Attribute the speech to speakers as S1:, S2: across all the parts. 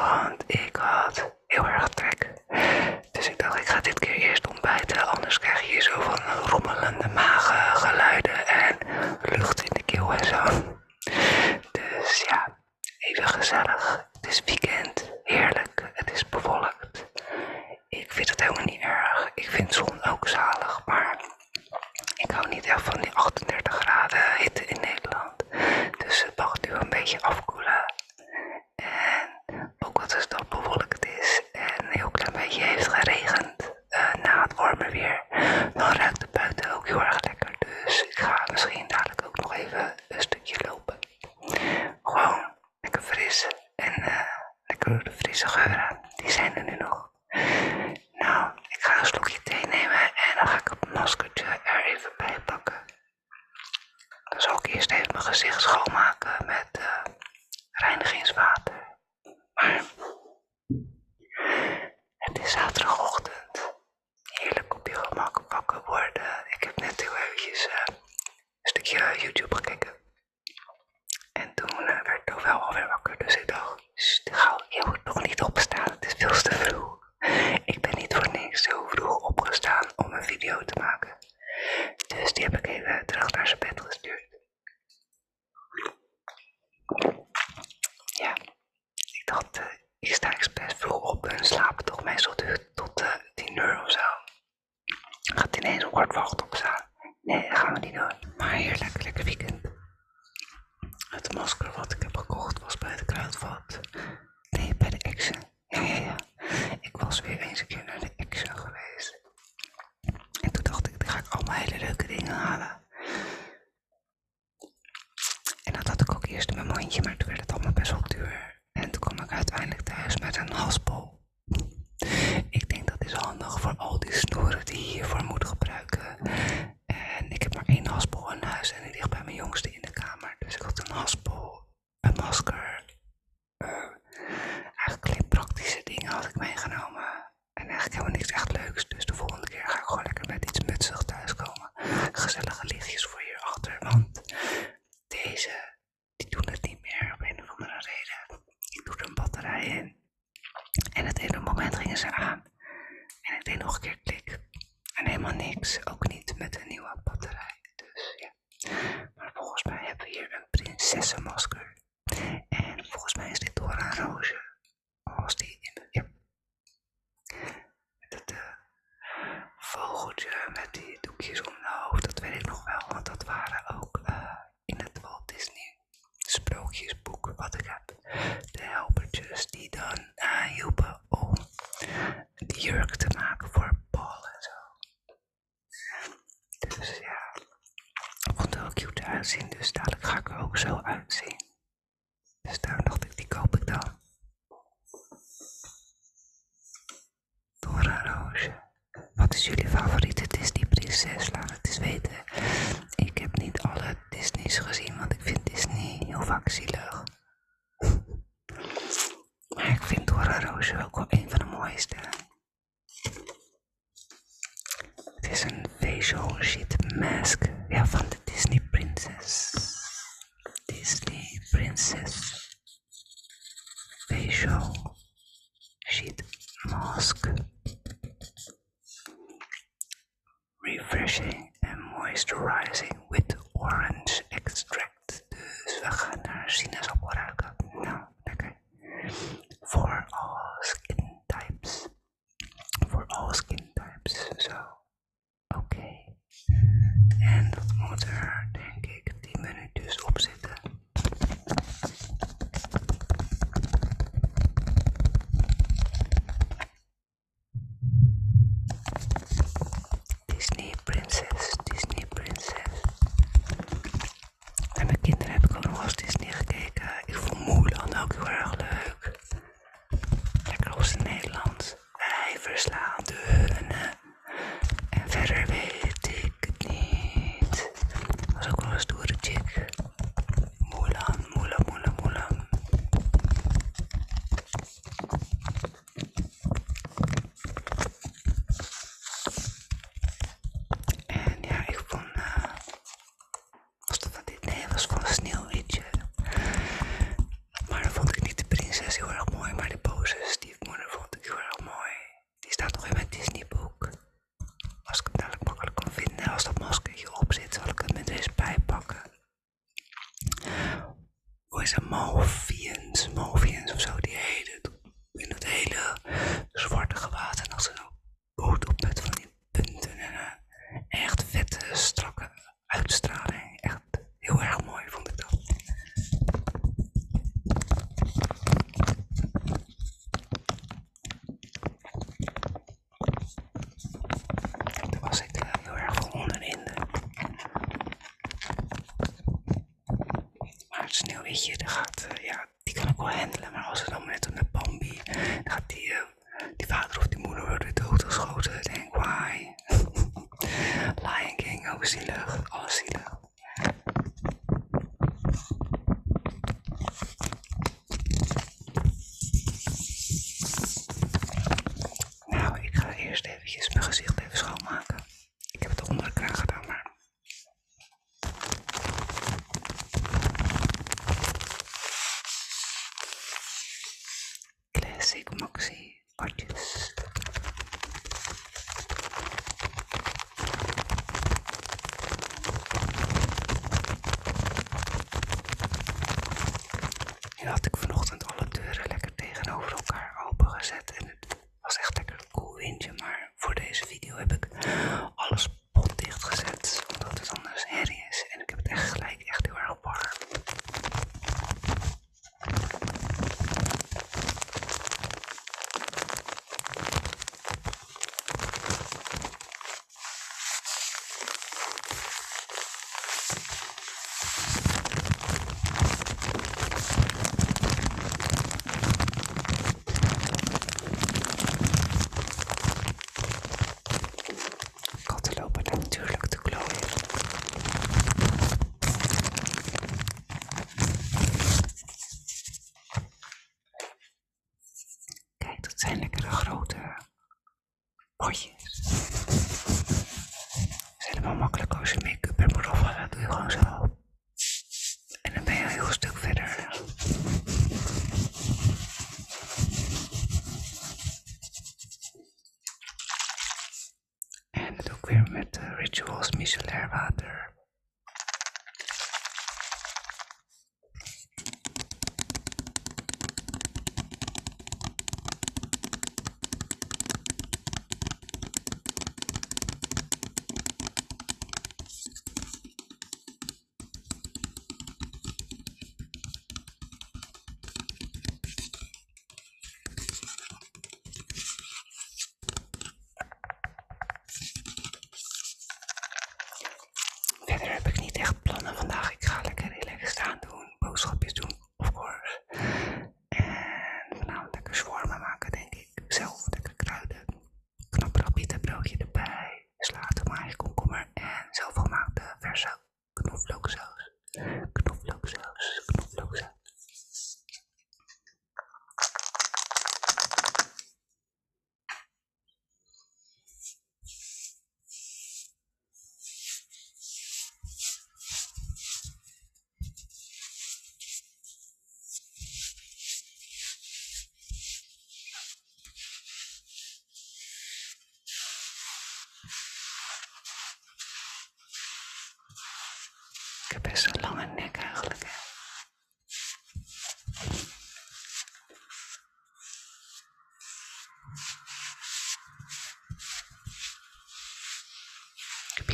S1: want ik had heel erg trek. Dus ik dacht, ik ga dit keer eerst ontbijten, anders krijg je hier zo van een rommelende magen noch. en zo kort op staan. Nee, dat gaan we niet doen. Maar heerlijk, lekker weekend. Het masker wat ik heb gekocht was bij de kruidvat. Nee, bij de Action. Ja, ja, ja. Ik was weer eens een keer naar de Action geweest. En toen dacht ik, dan ga ik allemaal hele leuke dingen halen. En dat had ik ook eerst in mijn mandje, maar toen werd het allemaal best wel duur. En toen kwam ik uiteindelijk thuis met een haspel voor al die snoeren die je hiervoor moet gebruiken. En ik heb maar één haspel in huis en die ligt bij mijn jongste in de kamer. Dus ik had een haspel, een masker, все. Modern. weet je, dat gaat, eh, ja, die kan ik wel handelen. Maar als ze dan met Bambi, dan gaat die, eh, die vader of die moeder weer doodgeschoten. Denk, why? Lion King, ook zielig, zielig. helemaal makkelijk als je make-up en proef, dat doe je gewoon zo. ような。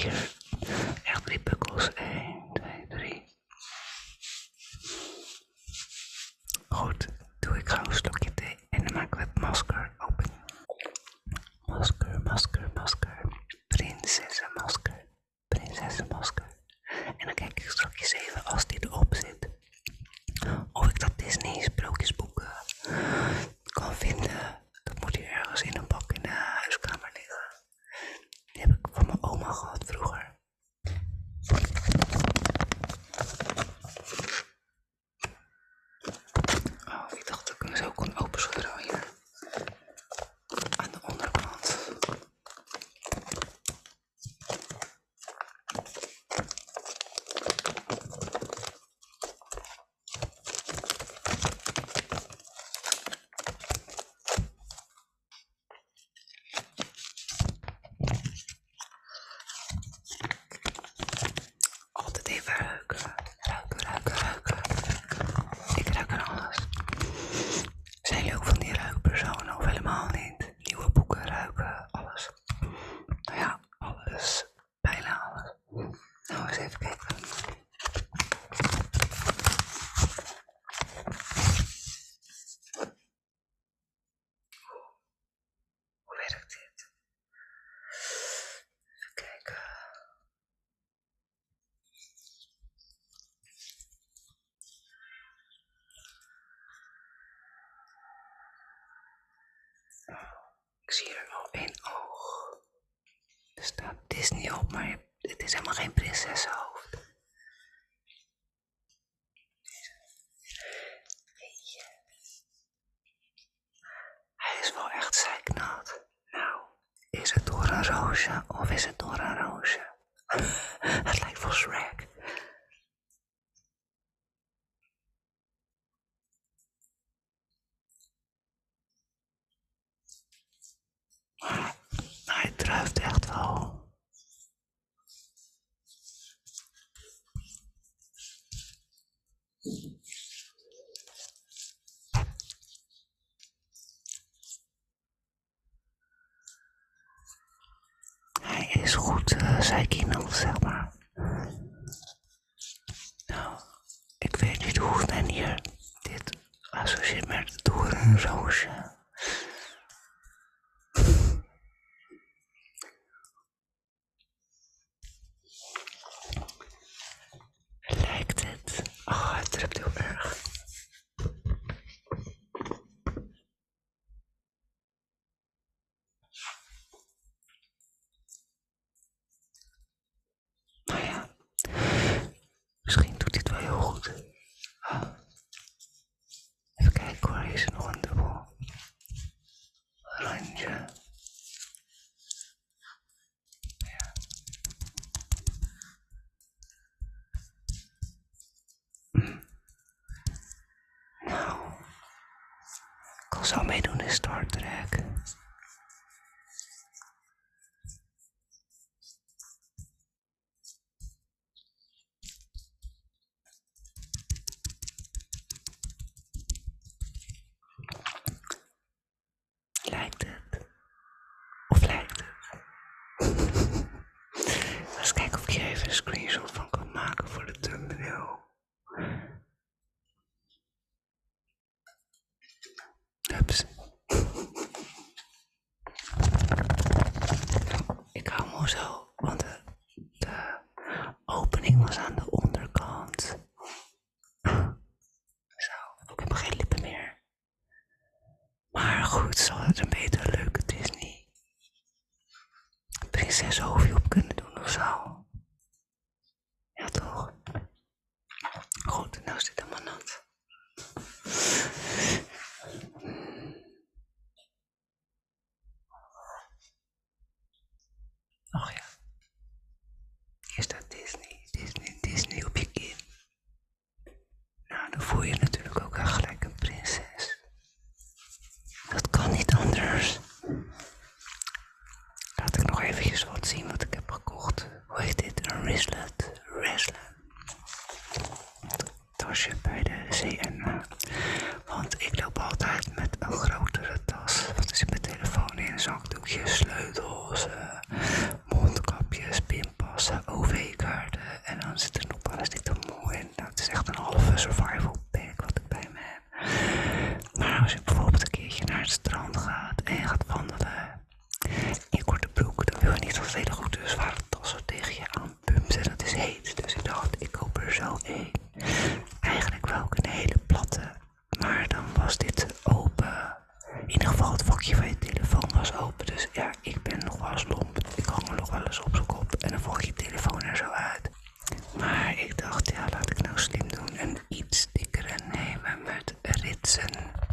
S1: care. maar het is helemaal geen prinses is goed, eh, zei ik in zeg maar. nice on Bonjour, bonjour. Rislet Een Tasje bij de CN. Eh, want ik loop altijd met een grotere tas. Wat is mijn telefoon in? Zakdoekjes. and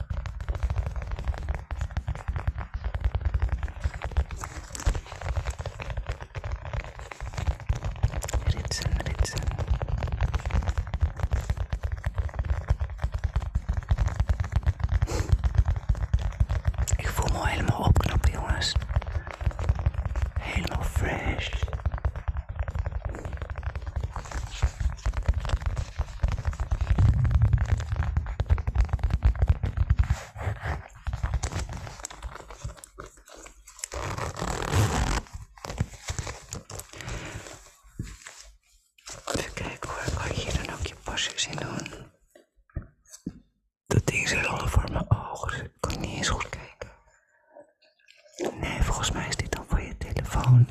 S1: on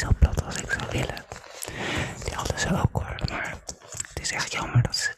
S1: zo plat als ik zou willen. Die hadden ze ook hoor, maar het is echt jammer dat ze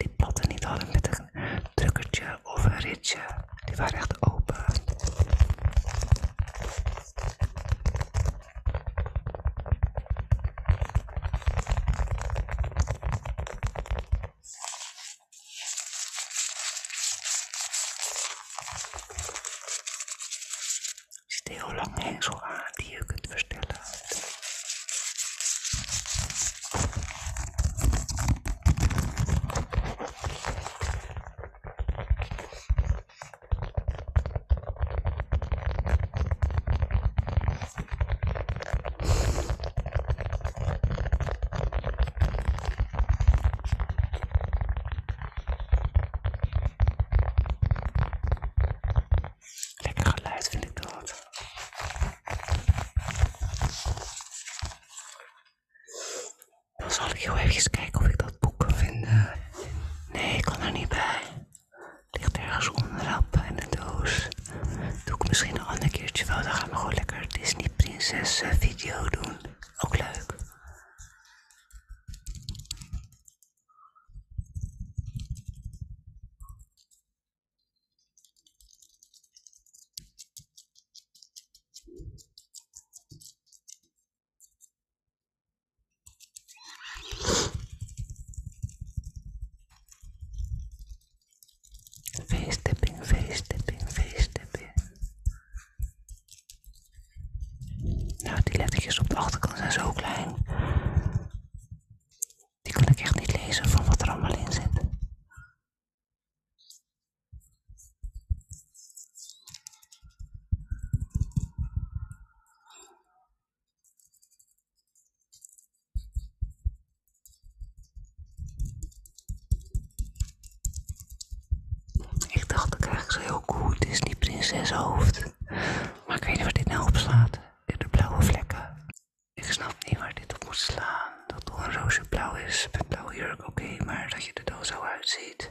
S1: Ziet.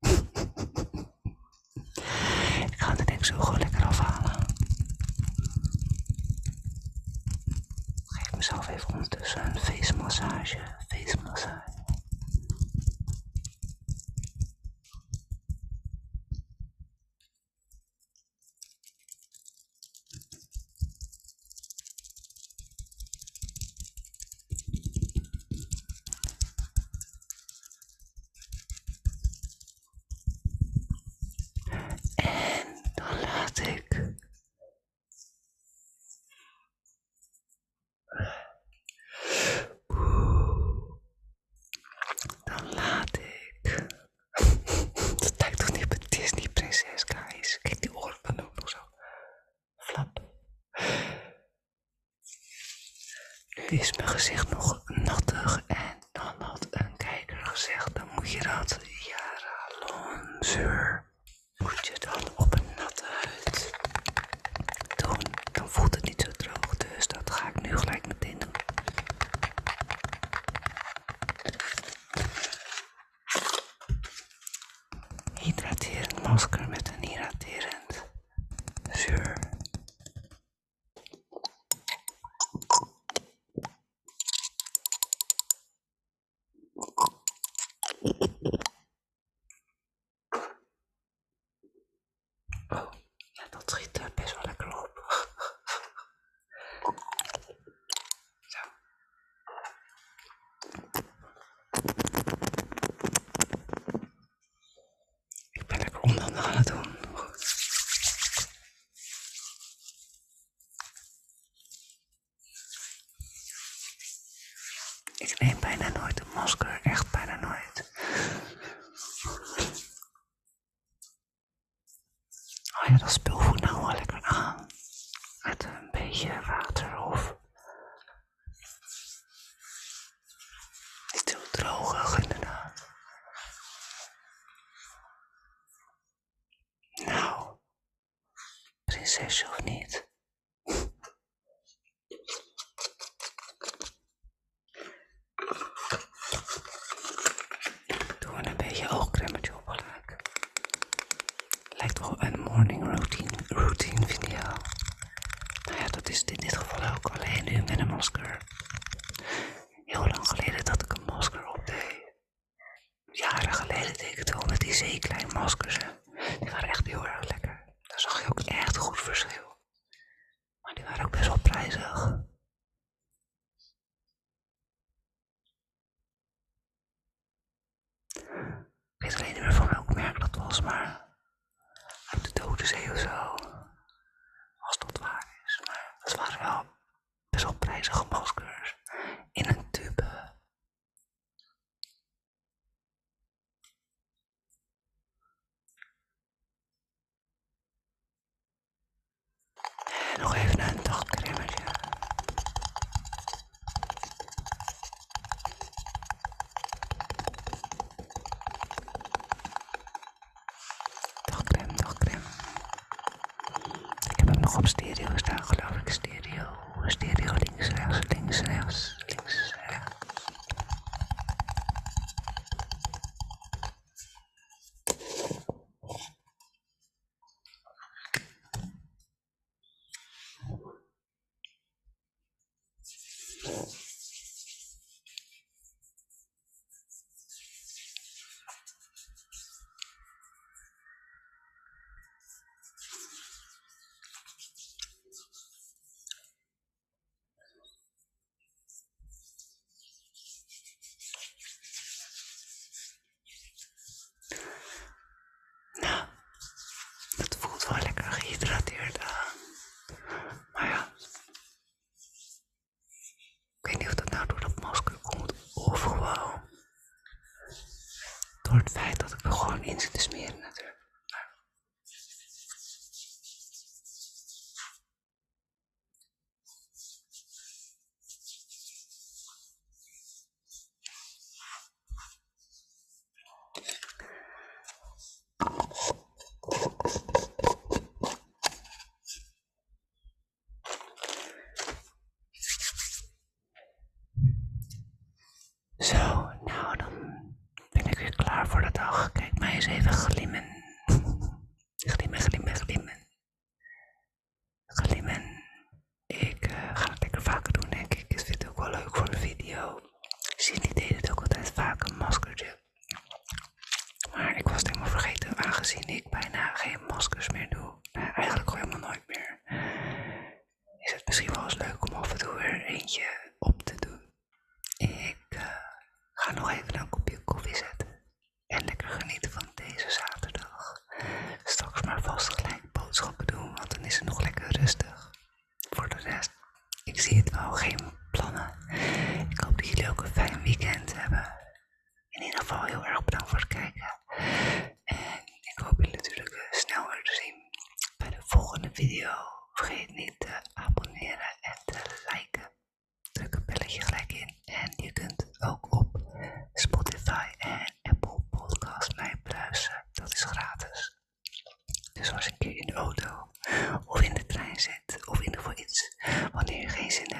S1: Ik ga de ding zo gewoon lekker afhalen. Geef mezelf even ondertussen een feestmassage. is mijn gezicht nog nattig. En dan had een kijker gezegd, dan moet je dat Jara of niet? Doe een beetje oogkremmetje op. Lijkt wel een morning routine, routine video. Nou ja, dat is in dit geval ook alleen nu met een masker. op stereo staan, geloof ik. Stereo, stereo links, rechts, links, rechts. meer natuurlijk. Zo, nou dan ben ik weer klaar voor de dag. هاي جايبة خلي من fijn weekend hebben. In ieder geval heel erg bedankt voor het kijken. En ik hoop jullie natuurlijk eh, snel weer te zien bij de volgende video. Vergeet niet te abonneren en te liken. Druk een belletje gelijk in. En je kunt ook op Spotify en Apple Podcast mij beluisteren. Dat is gratis. Dus als ik een keer in de auto of in de trein zit of in ieder geval iets wanneer je geen zin